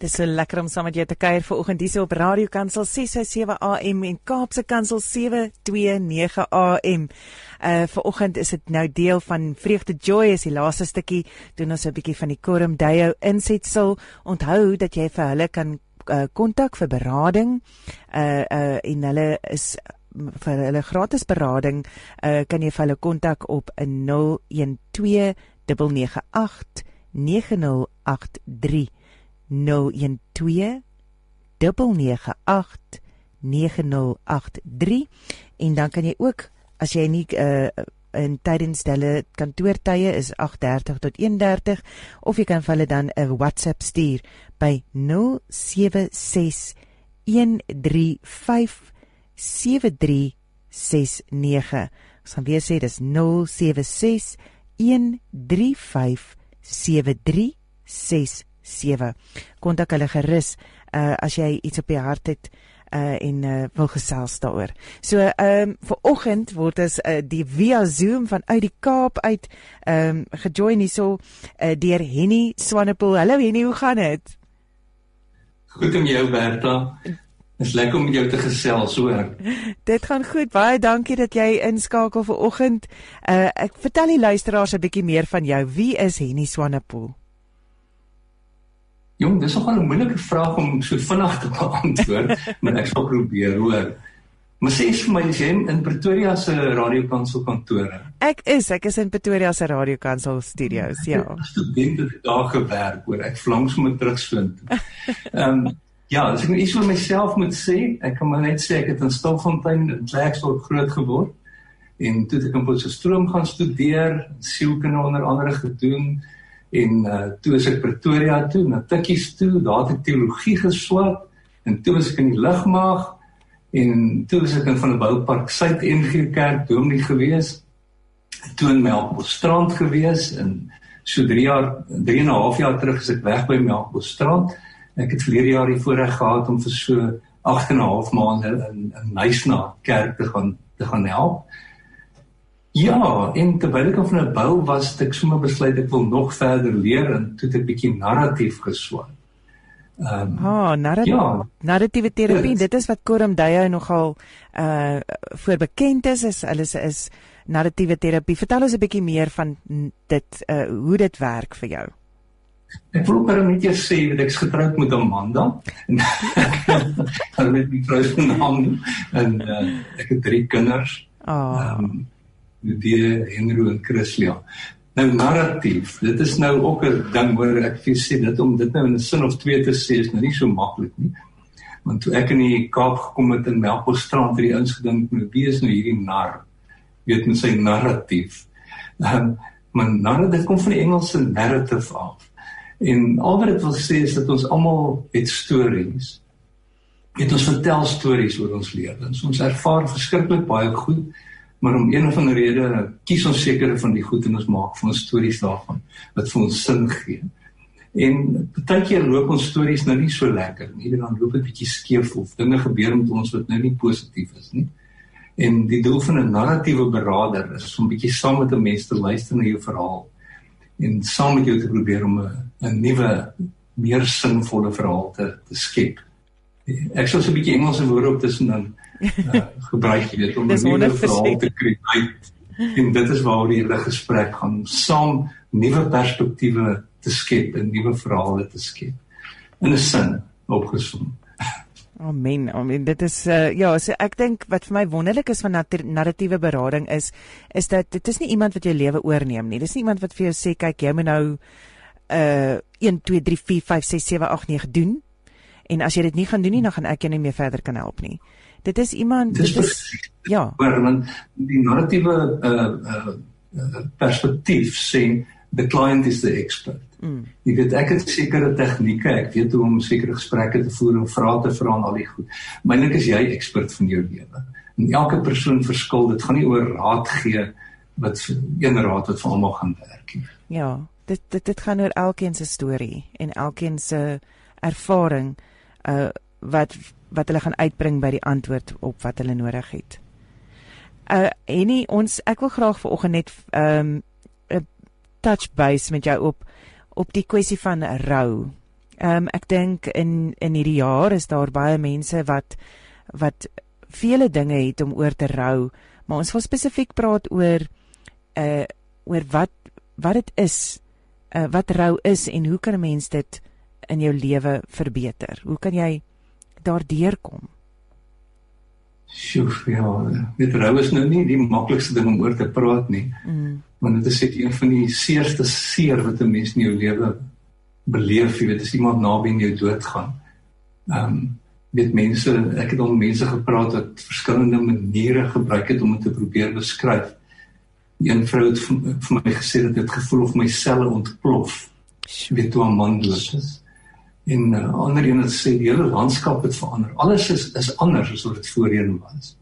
Dis so lekker om saam met jou te kuier vir oggend hier op Radio Kansel 657 AM en Kaapse Kansel 729 AM. Uh vir oggend is dit nou deel van Vreugde Joy is die laaste stukkie doen ons 'n bietjie van die Korum Dayo insetsel. Onthou dat jy vir hulle kan kontak uh, vir berading. Uh uh en hulle is vir hulle gratis berading uh kan jy vir hulle kontak op 012 998 9083 012 998 9083 en dan kan jy ook as jy nie uh, in tydens hulle kantoortye is 8:30 tot 1:30 of jy kan vir hulle dan 'n WhatsApp stuur by 076 135 7369 ons gaan weer sê dis 076 135 7369 7. Kontak hulle gerus uh as jy iets op die hart het uh en uh wil gesels daaroor. So ehm um, vir oggend word ons uh, die via Zoom van uit die Kaap uit ehm um, gejoin hierso uh, deur Henny Swanepoel. Hallo Henny, hoe gaan dit? Goed om jou Berta. Dis lekker om jou te gesels hoor. Dit gaan goed. Baie dankie dat jy inskakel vir oggend. Uh ek vertel die luisteraars 'n bietjie meer van jou. Wie is Henny Swanepoel? Jong, dis nogal 'n moeilike vraag om so vinnig te beantwoord, maar ek sal probeer, hoor. Maar sê vir my, jy in Pretoria se radiokansel kantore. Ek is, ek is in Pretoria se radiokansel studios, ja. Studente daar gewerk, hoor. Ek flanks moet terugvind. Ehm um, ja, as ek iets vir myself moet sê, ek kan maar net sê ek het in Stilfontein in Klerksdorp groot geword en toe ek in Potchefstroom gaan studeer, sielkunde onder andere gedoen en uh, toe is ek Pretoria toe na Tikkies toe daar het teologie geswat en toe was ek in die lugmag en toe was ek in van die boupark Suid NG Kerk dominee gewees toe in Melkbosstrand gewees en so 3 jaar 3 en 'n half jaar terug is ek weg by Melkbosstrand ek het verlede jaar die voorreg gehad om vir so 8 en 'n half maande in in Nysna kerk te gaan te gaan help Ja, en terwyl ek van 'n bou was, het ek sommer besluit ek wil nog verder leer en toe het ek bietjie narratief geswat. Ehm um, Ah, narratief. Ja, narratiewe terapie, dit is wat Coram Deya nogal uh voor bekend is, is hulle is, is narratiewe terapie. Vertel ons 'n bietjie meer van dit uh hoe dit werk vir jou. Ek wil ook net eers sê dat ek getroud met Amanda. Hulle het my vrou se naam en uh, ek het drie kinders. Ah. Oh. Um, die Henry en Chrislia. Nou narratief, dit is nou ook 'n ding hoor ek vir sê dit om dit nou in 'n sin of twee te sê is nou nie so maklik nie. Want toe ek in die Kaap gekom het in Melkbosstrand het die ouens gedink nou wie is nou hierdie nar? Weet met sy narratief. Ehm maar narratief kom van die Engelse narrative af. En al wat dit wil sê is dat ons almal het stories. Het ons vertel stories oor ons lewens. Ons ervaar verskriklik baie goed maar om een of ander rede kies ons sekere van die goed en ons maak van ons stories daarvan wat vir ons sin gee. En baie keer loop ons stories nou nie so lekker nie. Dan loop dit bietjie skeef of dinge gebeur met ons wat nou nie positief is nie. En die doel van 'n narratiewe beraader is om bietjie saam met 'n mens te luister na jou verhaal en saam met jou te probeer om 'n nuwe, meer sinvolle verhaal te te skep. Ek sou so 'n bietjie Engelse woorde op tussen dan uh, gebruik weet om 'n nuwe verhaal te skep. En dit is waaroor die hele gesprek gaan, saam nuwe perspektiewe te skep en nuwe verhale te skep. In 'n sin opgesom. Amen. Amen. Dit is uh, ja, so ek dink wat vir my wonderlik is van narratiewe berading is is dat dit is nie iemand wat jou lewe oorneem nie. Dis nie iemand wat vir jou sê kyk jy moet nou uh 1 2 3 4 5 6 7 8 9 doen. En as jy dit nie gaan doen nie, dan gaan ek jou nie meer verder kan help nie. Dit is iemand dit is ja, want die narratiewe uh uh perspektief sê the client is the expert. Mm. Jy weet ek het sekere tegnieke, ek weet hoe om sekere gesprekke te voer en vrae te vra en al die goed. Mylik is jy ekspert van jou lewe. En elke persoon verskil. Dit gaan nie oor raad gee wat een raad wat vir almal gaan werk nie. Ja, dit dit dit gaan oor elkeen se storie en elkeen se ervaring uh wat wat hulle gaan uitbring by die antwoord op wat hulle nodig het. Uh Henny, ons ek wil graag vanoggend net um 'n touch base met jou op op die kwessie van rou. Ehm um, ek dink in in hierdie jaar is daar baie mense wat wat vele dinge het om oor te rou, maar ons wil spesifiek praat oor uh oor wat wat dit is, uh wat rou is en hoe kan 'n mens dit in jou lewe verbeter? Hoe kan jy daardeur kom? Sjoe, ja, dit rou is nou nie die maklikste ding om oor te praat nie. Mm. Want dit is net een van die seerste seer wat 'n mens in jou lewe beleef, jy weet, as iemand naby aan jou doodgaan. Ehm um, weet mense, ek het al mense gepraat wat verskillende maniere gebruik het om dit te probeer beskryf. Een vrou het vir, my gesê dat dit gevoel of my selle ontplof. Jy weet hoe man dood is. En 'n uh, ander een het sê die hele landskap het verander. Alles is is anders as wat dit voorheen was.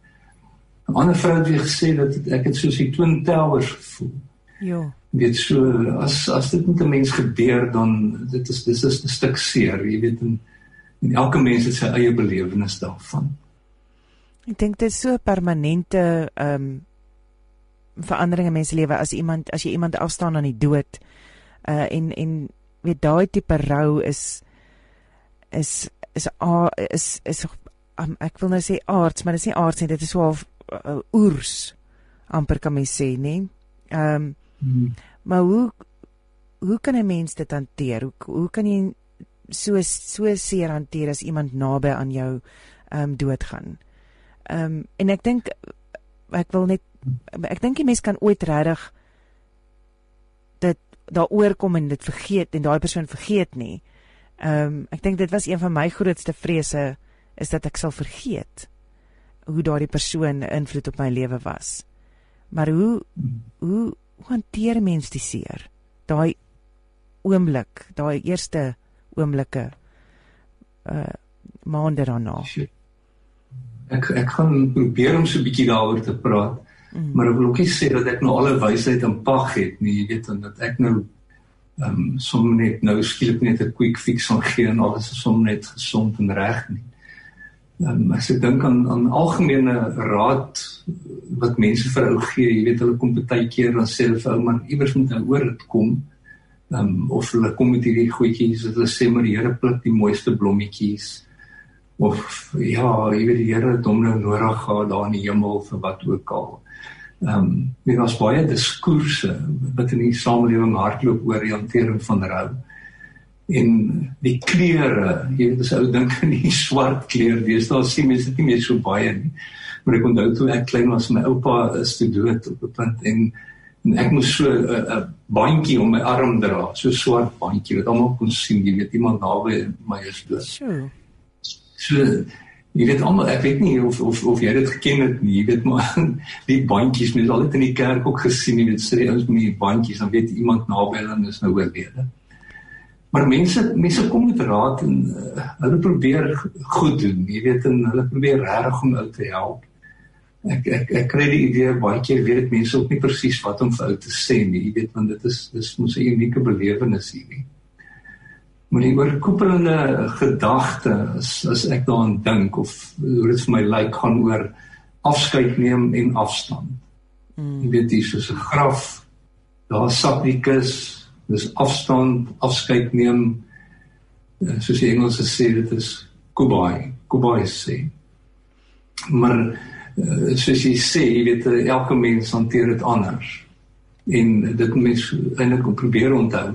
'n Ander vrou het weer gesê dat het, ek het soos die twin towers gevoel. Ja. Dit so as as dit met 'n mens gebeur dan dit is dis is 'n stuk seer, jy weet en, en elke mens het sy eie belewenis daarvan. Ek dink dit is so permanente ehm um, verandering in mense lewe as iemand as jy iemand afstaan aan die dood uh en en weet daai tipe rou is is is a is is um, ek wil nou sê aards maar dit is nie aards nie dit is so half uh, oers amper kan mens sê nê ehm um, Hmm. Maar hoe hoe kan 'n mens dit hanteer? Hoe hoe kan jy so so seer hanteer as iemand naby aan jou ehm um, doodgaan? Ehm um, en ek dink ek wil net ek dink die mens kan ooit regtig dit daaroor kom en dit vergeet en daai persoon vergeet nie. Ehm um, ek dink dit was een van my grootste vrese is dat ek sal vergeet hoe daardie persoon invloed op my lewe was. Maar hoe hoe hoe hanteer mens die seer? Daai oomblik, daai eerste oomblikke uh maande daarna. Ek ek gaan probeer om so 'n bietjie daaroor te praat. Mm. Maar ek wil ook nie sê dat ek nou alle wysheid in pag het nie, jy weet, en dat ek nou ehm um, sommer net nou skielik net 'n quick fix sal gee en alles is sommer net gesond en reg nie. Um, as ek dink aan aan algemene raad wat mense vir ou gee, jy weet hulle kom baie keer dan sê hulle vir ou man iewers moet nou oor dit kom. Ehm um, of hulle kom met hierdie goedjies wat hulle sê maar die Here pluk die mooiste blommetjies. Of ja, jy weet die Here het hom nou nodig gehad daar in die hemel vir wat ook al. Ehm um, daar was baie diskoerse wat in die samelewing hardloop oor die hantering van rou en die kleure, jy weet as ou dink aan die swart kleur, dis daar sien mense dit nie meer so baie nie. Maar ek onthou toe ek klein was, my oupa is te dood op 'n punt en, en ek moes so 'n uh, uh, bandjie om my arm dra, so swart bandjie wat almal kon sien, jy weet iemand naby my is dood. So. So jy weet almal ek weet nie of of of jy dit geken het nie, jy weet maar die bandjies, mense al het in die kerk ook gesien, jy weet sê ons met die bandjies, dan weet iemand naby hulle is nou oorlede. Maar mense mense kom met raad en uh, hulle probeer goed doen. Jy weet en hulle probeer regtig om ou te help. Ek ek ek kry die idee baie keer weet mense ook nie presies wat om vir ou te sê nie. Jy weet want dit is dis mos 'n unieke belewenis hierdie. Maar die oorkoepelende gedagte as as ek daaraan dink of hoe dit vir my lyk gaan oor afskeid neem en afstand. Mm. Jy weet dis soos 'n graf. Daar sak die kus dis afstand, afskeid neem. Uh, soos die Engelse sê dit is goodbye, goodbye sê. Maar uh, soos jy sê, jy weet eh, elke mens hanteer dit anders. En dit mens eintlik probeer onthou.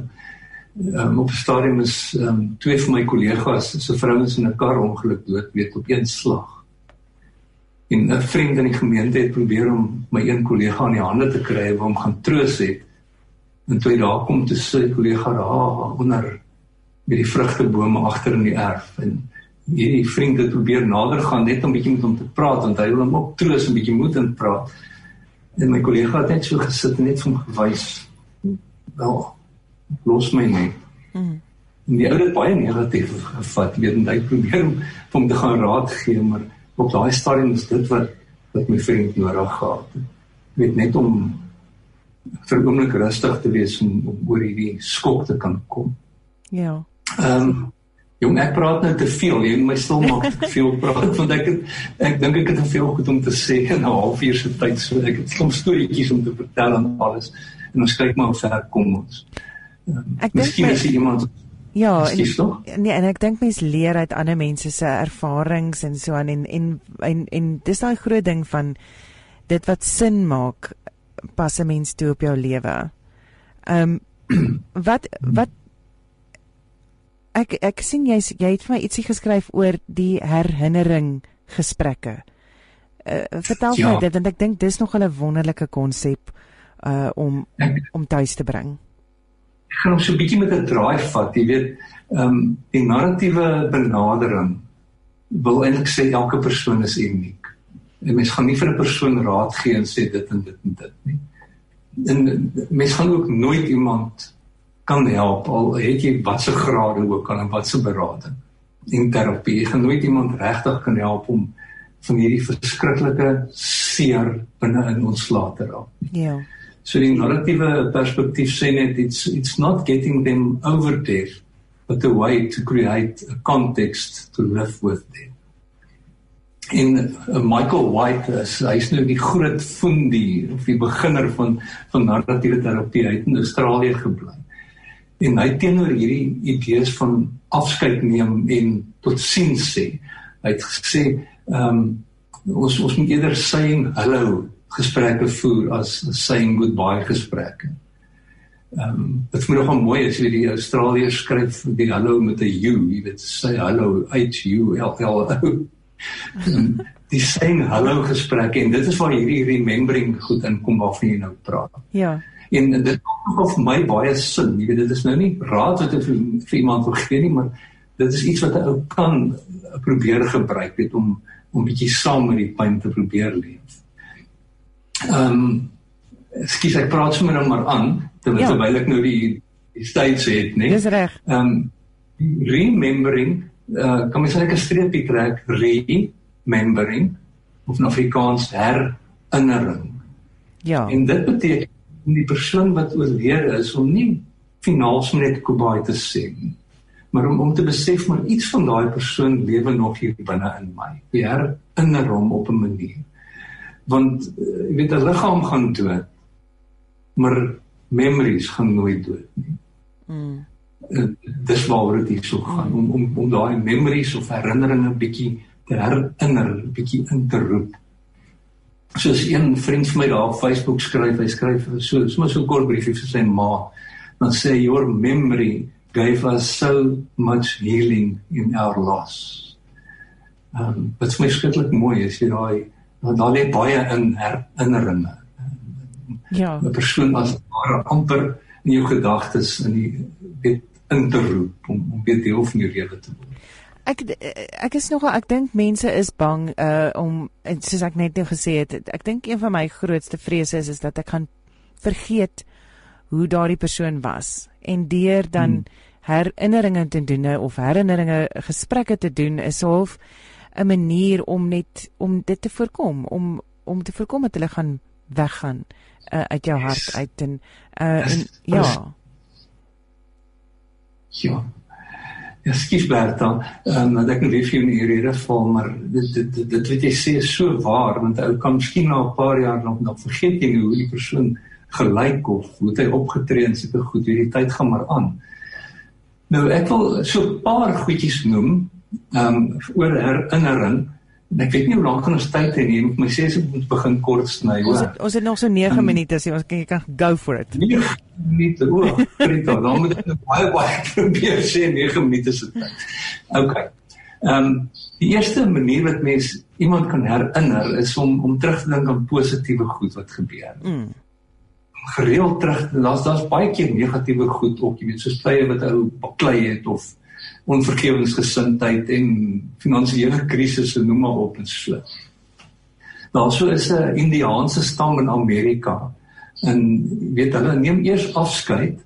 Um, op 'n stadium is um, twee van my kollegas se vrouens in 'n kar ongeluk dood, weet op een slag. En 'n vriend in die gemeente het probeer om my een kollega aan die hande te kry om hom gaan troos het. En toe hy daar kom te sy kollega daar onder by die vrugtebome agter in die erf en hierdie vriend het probeer nader gaan net om bietjie met hom te praat want hy wil hom ook troos en bietjie moed en praat. En my kollega het net so gesit en net vir hom gewys. Wel, los my net. Mm. En die ou het baie negatief gevat, weet en hy probeer om hom te gaan raad gee, maar op daai stadium is dit wat wat my vriend nodig gehad het. Weet net om vir 'n oomblik rustig te wees om, om oor hierdie skok te kan kom. Ja. Ehm um, jong ek praat nou te veel. Jy moet my stil maak te veel praat want ek het, ek dink ek het te veel goed om te sê in 'n halfuur se tyd so ek het soms storieetjies om te vertel en alles en ons kyk maar hoe ver kom ons. Ek dink miskien is iemand Ja, en, nee, en ek dink mense leer uit ander mense se ervarings en so aan en en en, en dis daai groot ding van dit wat sin maak pas 'n mens toe op jou lewe. Ehm um, wat wat ek ek sien jy jy het vir my ietsie geskryf oor die herinnering gesprekke. Uh, vertel ja. my dit want ek dink dis nog 'n wonderlike konsep uh om om tuis te bring. Ek gaan ons so 'n bietjie met 'n draai vat, jy weet, ehm um, die narratiewe benadering wil eintlik sê elke persoon is uniek. En mens gaan nie vir 'n persoon raad gee en sê dit en dit en dit nie. En mens gaan ook nooit iemand kan help al het jy watse grade ook al en watse berading en terapie. Jy gaan nooit iemand regtig kan help om van hierdie verskriklike seer binne in ons laat raak. Ja. So die narratiewe perspektief sê net it's it's not getting them over death but a way to create a context to live with them en uh, Michael White is hy's nou die groot fundie of die beginner van van narratiewe terapie uit in Australië gebly. En hy teenoor hierdie idees van afskeid neem en totsiens sê. Hy het gesê ehm um, ons ons moet eerder saying hello gesprekke voer as saying goodbye gesprekke. Ehm um, dit moet nogal mooi as jy die Australiërs skryf die hallo met 'n u, jy weet sê hallo H U L L O die sien hallo gesprekke en dit is waar hierdie remembering goed inkom waarvan jy nou praat. Ja. En dit kom of my baie sin, jy weet dit is nou nie raad wat ek vir, vir iemand wil gee nie, maar dit is iets wat 'n ou kan probeer gebruik het om om bietjie saam met die pyn te probeer leef. Ehm um, Ekskuus, ek praat sommer nou maar aan terwyl ja. terwyl ek nou die die states het, né? Dis reg. Ehm um, remembering uh, kan mens net 'n streepie trek remembering of in Afrikaans herinnering. Ja. En dit beteken die persoon wat oorlede is om nie finaals net kobai te sê nie, maar om om te besef maar iets van daai persoon lewe nog hier binne in my. Herinner hom op 'n manier. Want uh, jy weet 'n liggaam gaan dood, maar memories gaan nooit dood nie. Mm dis waaroor dit hier so gaan om om om daai memories of herinneringe bietjie te herinner, bietjie in te roep. Soos een vriend vir my daar op Facebook skryf, hy skryf so sommer so 'n kort briefie vir sy ma. Dan sê your memory gave us so much healing in our loss. Ehm um, dit is my skrikkelik mooi as jy daai daar lê baie in herinneringe. Ja. 'n Persoon as ware amper in jou gedagtes in die weet in te roep om om weer deel van jou lewe te word. Ek ek is nogal ek dink mense is bang uh om soos ek net nou gesê het ek dink een van my grootste vrese is is dat ek gaan vergeet hoe daardie persoon was en deur dan hmm. herinneringe te doen of herinneringe gesprekke te doen is half 'n manier om net om dit te voorkom om om te voorkom dat hulle gaan weggaan uh, uit jou hart uit en uh en ja Ja. Ja, skies Bertha, ehm um, ek kan weer vir jou in hierdie val, maar dit dit dit, dit wat jy sê is so waar want ou kan miskien na 'n paar jaar nog nog vergeet jy hoe die persoon gelyk of hoe hy opgetree en seker goed, hierdie tyd gaan maar aan. Nou ek wil so 'n paar goedjies noem ehm um, oor herinnering En ek weet nie hoe lank gaan ons tyd hê nie. Ek moet my sê ek moet begin kort sny. Ons het, ons het nog so 9 um, minute, so ons kan jy kan go for it. 9 minute. O, Rita, dan moet ek baie baie probeer sê 9 minute se tyd. OK. Ehm um, die eerste manier wat mens iemand kan herinner is om om terug te dink aan positiewe goed wat gebeur. Mm. Gereeld terug, daar's daar's baie keer negatiewe goed ook, jy weet, soos tye wat ou baklei het of onvergewensgesindheid en finansiële krisisse noem maar op en so. Daar so is 'n Indiaanse stam in Amerika en weet hulle neem eers afskeid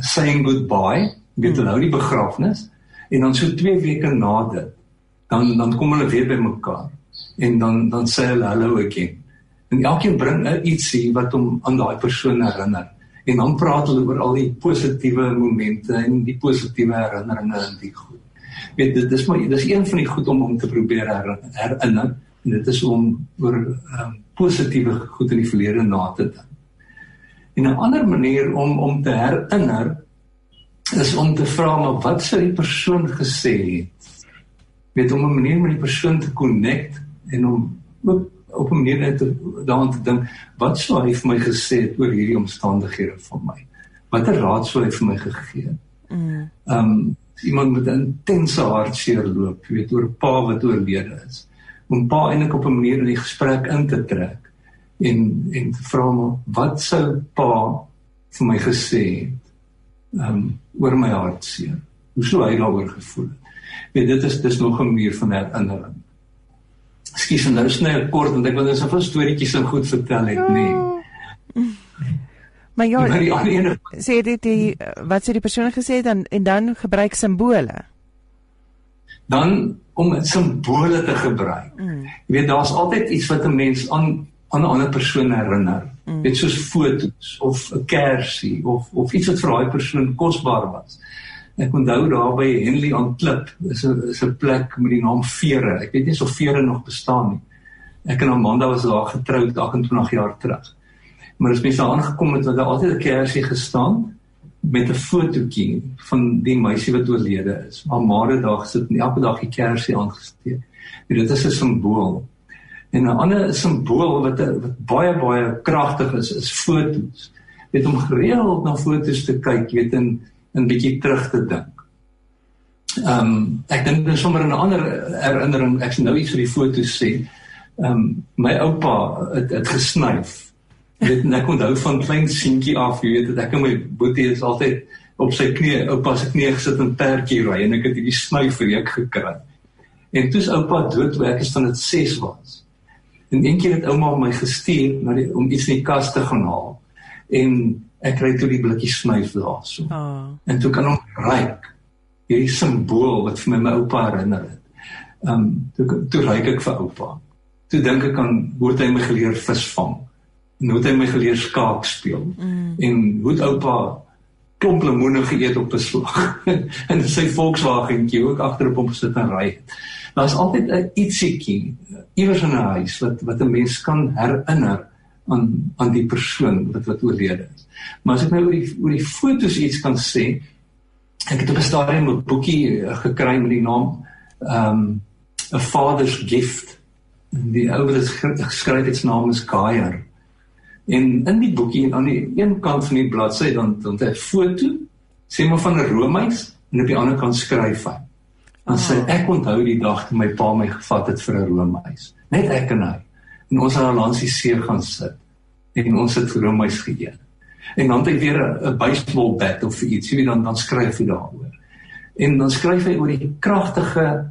saying goodbye, weet hulle hou die begrafnis en dan so 2 weke na dit dan dan kom hulle weer bymekaar en dan dan sê hulle hallo again. En elkeen bring ietsie wat hom aan daai persoon herinner en dan praat hulle oor al die positiewe momente en die positiewe herinneringe en die goed. Weet dit dis maar dis een van die goed om om te probeer herinner en dit is om oor um, positiewe goed in die verlede na te dink. En 'n ander manier om om te herinner is om te vra maar wat sou die persoon gesê het? Weet om 'n manier met die persoon te connect en om ook op 'n manier net daaraan te dink wat sou hy vir my gesê het oor hierdie omstandighede vir my? Watter raad sou hy vir my gegee het? Mm. Ehm um, iemand met 'n intense hartseer loop, jy weet oor 'n pa wat oorlede is. Om pa eintlik op 'n manier in die gesprek in te trek en en te vra maar wat sou pa vir my gesê het? Ehm um, oor my hartseer. Hoe sou hy daaroor gevoel het? Weet dit is dis nog 'n manier van herinnering. Ekskuus, nou is net kort want ek wil net so 'n storieetjie so goed vertel het, nê. Nee. Maar ja, ene... sê dit die wat sê die persoon gesê dan en dan gebruik simbole. Dan om simbole te gebruik. Mm. Jy weet daar's altyd iets wat 'n mens aan aan 'n ander persoon herinner. Mm. Dit soos foto's of 'n kersie of of iets wat vir daai persoon kosbaar was. Ek onthou daar by Henley on Klip is 'n is 'n plek met die naam Vere. Ek weet nie of Vere nog bestaan nie. Ek en Amanda was daar getroud 28 jaar terug. Maar as mens daar aangekom het, het daar altyd 'n kersie gestaan met 'n fotootjie van die meisie wat oorlede is. Maar maar dag sit en elke dag die kersie aangesteek. Dit is 'n simbool. En 'n ander simbool wat wat baie baie kragtig is, is foto's. Dit om gereeld na foto's te kyk, weet en 'n bietjie terug te dink. Ehm um, ek dink dan sommer 'n ander herinnering, ek sien nou iets vir die foto's sê. Ehm um, my oupa het het gesnyf. Weet ek onthou van klein seentjie af, jy weet ek en my boetie is altyd op sy knie, oupa se knie gesit en perdjie ry en ek het hierdie snyf vir ek gekry. En toe's oupa dood toe ek is van dit 6 was. En eendag het ouma my gestuur na die om iets in die kas te gaan haal. En ek kry toe die blikkie snyf daarso. Oh. En toe kan hom ryk. Hierdie simbool wat vir my my oupa herinner het. Ehm um, toe toe ryk ek vir oupa. Toe dink ek aan hoe het hy my geleer visvang. En hoe het hy my geleer skaak speel. Mm. En hoe het oupa klomp lemoene geëet op 'n slag. en sy Volkswagentjie ook agterop hom sit en ry. Daar's altyd 'n ietsiekie iewers in 'n huis wat wat 'n mens kan herinner aan aan die persoon wat wat oorlede is. Maar as ek nou oor die oor die fotos iets kan sê, ek het op 'n stadium 'n boekie eh, gekry met die naam ehm um, A Father's Gift. Die ou wat geskryf het se naam is Gaier. En in die boekie aan die een kant van die bladsy dan dan 'n foto sê maar van 'n roomys en op die ander kant skryf hy. Dan sê oh. ek onthou die dag toe my pa my gevat het vir 'n roomys. Net ek en hy. En ons het al langs die see gaan sit en ons het roomys geëet en dan het hy weer 'n baseball bat of iets, jy weet dan dan skryf hy daaroor. En dan skryf hy oor die kragtige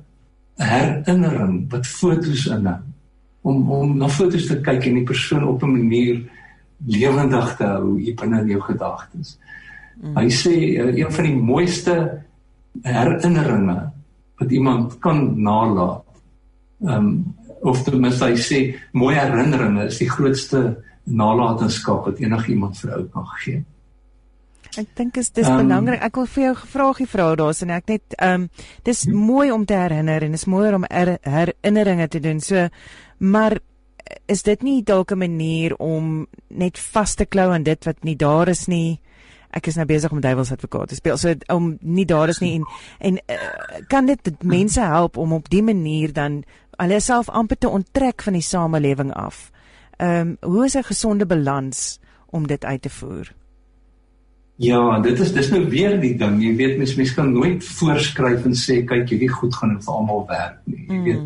herinnering wat fotos inhou om om na fotos te kyk en die persoon op 'n manier lewendig te hou hier binne in jou gedagtes. Mm. Hy sê uh, een van die mooiste herinneringe wat iemand kan nalat. Ehm um, of ten minste hy sê mooi herinneringe is die grootste nalatenskap wat enigiemand vir ou kan gee. Ek dink is dis um, belangrik. Ek wil vir jou 'n vraagie vra daar's en ek net ehm um, dis hm. mooi om te herinner en is mooier om er, herinneringe te doen. So maar is dit nie dalk 'n manier om net vas te klou aan dit wat nie daar is nie? Ek is nou besig om duiwels advokaat te speel. So om nie daar is nie en en uh, kan dit mense help om op die manier dan alleself amper te onttrek van die samelewing af? Ehm um, hoe is 'n gesonde balans om dit uit te voer? Ja, dit is dis nou weer die ding. Jy weet mens mens kan nooit voorskryf en sê kyk hierdie goed gaan vir almal werk nie. Jy mm. weet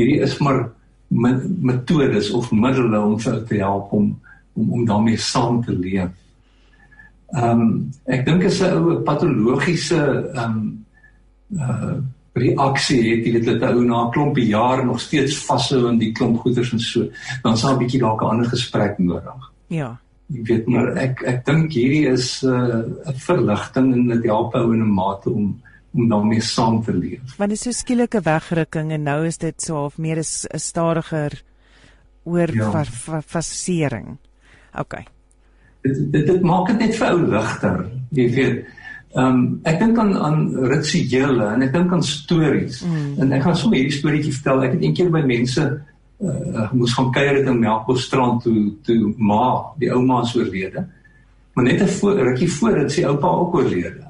hierdie is maar metodes of middele om vir te help om om om daarmee saam te leef. Ehm um, ek dink is 'n ou patologiese ehm um, uh reaksie het jy dit dat ou na 'n klompie jare nog steeds vashou in die klomp goeders en so dan sal 'n bietjie dalk 'n ander gesprek nodig. Ja. Ek weet maar ek ek dink hierdie is 'n uh, verligting en dit help ou in 'n mate om om daarmee saam te leef. Want dit is so skielike wegrukking en nou is dit so half meer 'n stadiger oor ja. fasering. OK. Dit dit, dit maak dit net vir ou ligter. Jy weet Ehm um, ek dink aan aan rituele en ek dink aan stories. Mm. En ek gaan sommer hierdie storieetjie vertel. Ek het eendag by mense uh moes gaan kuier in Melkbosstrand toe toe ma, die ouma is oorlede. Maar net 'n voor rukkie voor dit sy oupa ook oorlede.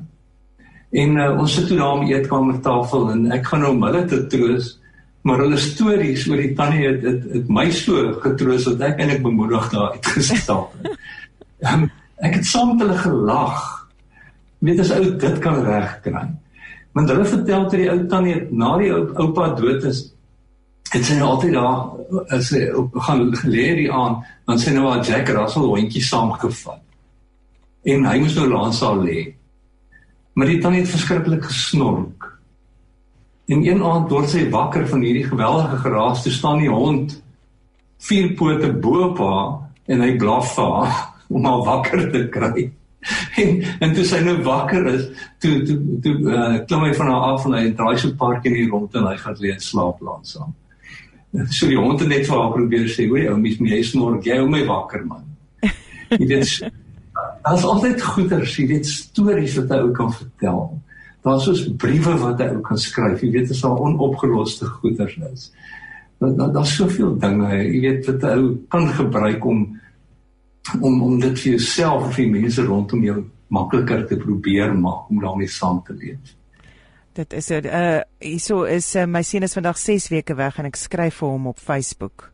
En uh, ons sit toe daar om eetkamertafel en ek gaan hom hulle te troos. Maar hulle stories oor die tannie het het, het my so getroos dat ek eintlik bemoedig daar uitgestap het. um, ek het saam met hulle gelag. Weet as ou dit kan regkry. Want hulle vertel dat die ou tannie na die oupa dood is het sy nou altyd daar as sy op gaan geleer die aan dan sy nou haar Jack Russell hondjie saamgevat. En hy moes nou langs haar lê. Maar die tannie het verskriklik gesnork. En een aand word sy wakker van hierdie geweldige geraas, toe staan die hond vier pote bo op haar en hy blaf vir haar om haar wakker te kry. En en toe sy nou wakker is, toe toe toe uh, klim hy van haar af en hy draai so 'n paar keer hier rond en hy gaan lê en slaap langs haar. So die hond het net vir haar probeer sê, "Hoor jy, ou mens, jy snork, jy hou my wakker man." Jy weet Daar's altyd goeders, jy weet stories wat 'n ou kan vertel. Daar's soos briewe wat 'n ou kan skryf, jy weet as daar onopgeloste goeders is. Daar's daar, daar soveel dinge, jy weet wat 'n ou kan gebruik om om om dit vir jouself of vir mense rondom jou makliker te probeer maak om daarmee saam te leef. Dit is 'n uh hierso is uh, my seun is vandag 6 weke weg en ek skryf vir hom op Facebook.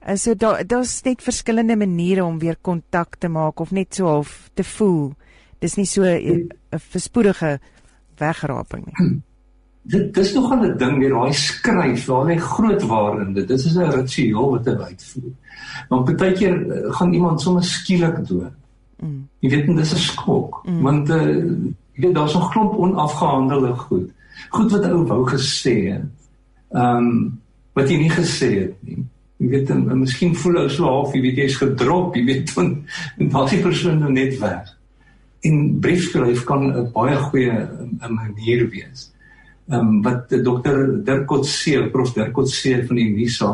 En so daar daar's net verskillende maniere om weer kontak te maak of net so half te voel. Dis nie so 'n verspoedige wegraping nie. Dit dis nogal 'n ding weer daai skryf, daai groot waarde in dit. Dit is 'n ritueel wat hy uitvoer. Want baie keer eh, gaan iemand sommer skielik dood. Mm. Jy weet, dis 'n skok. Mm. Want uh, jy weet daar's 'n klomp onafgehandelde goed. Goed wat ou wou gesê het. Ehm um, wat jy nie gesê het nie. Jy weet, en, en miskien voel ou so half, jy weet jy's gedrop, jy weet, van daardie persoon nou net weg. En briefskryf kan 'n baie goeie 'n manier wees ehm um, wat dokter Dirk Kotse, prof Dirk Kotse van die Unisa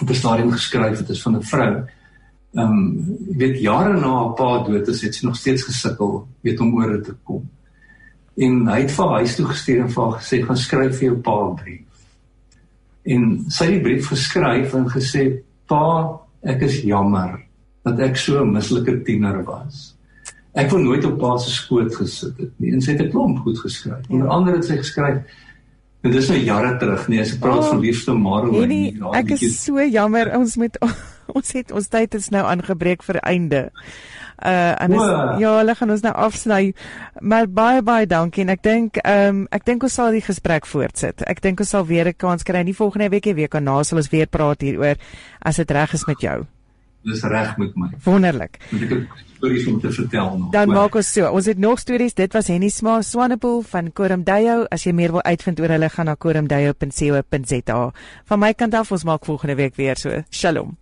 op 'n stadium geskryf het is van 'n vrou. Ehm um, weet jare na haar pa dood is het sy nog steeds gesukkel weet om oor te kom. En hy het vir haar huis toe gestuur en vir haar gesê gaan skryf vir jou pa 'n brief. En sy het die brief geskryf en gesê pa, ek is jammer dat ek so 'n mislike tiener was. Ek wou nooit op pa se skoot gesit het nie. En sy het 'n klomp goed geskryf. Onder ja. andere het sy geskryf en dis nou jare terug nie, as ek praat oh, van liefste Marley. Nee, ek is so jammer ons moet ons het ons tyd is nou aangebreek vir einde. Uh en is, ja, hulle gaan ons nou afsny. Maar baie baie dankie en ek dink ehm um, ek dink ons sal die gesprek voortsit. Ek dink ons sal weer 'n kans kry nie volgende week nie, week daarna sal ons weer praat hieroor as dit reg is met jou. Dis reg met my. Wonderlik. Want ek het stories om te vertel nog. Dan maak ons so. Ons het nog stories. Dit was Henny Sma Swanepoel van Korumdeyo. As jy meer wil uitvind oor hulle, gaan na korumdeyo.co.za. Van my kant af, ons maak volgende week weer so. Shalom.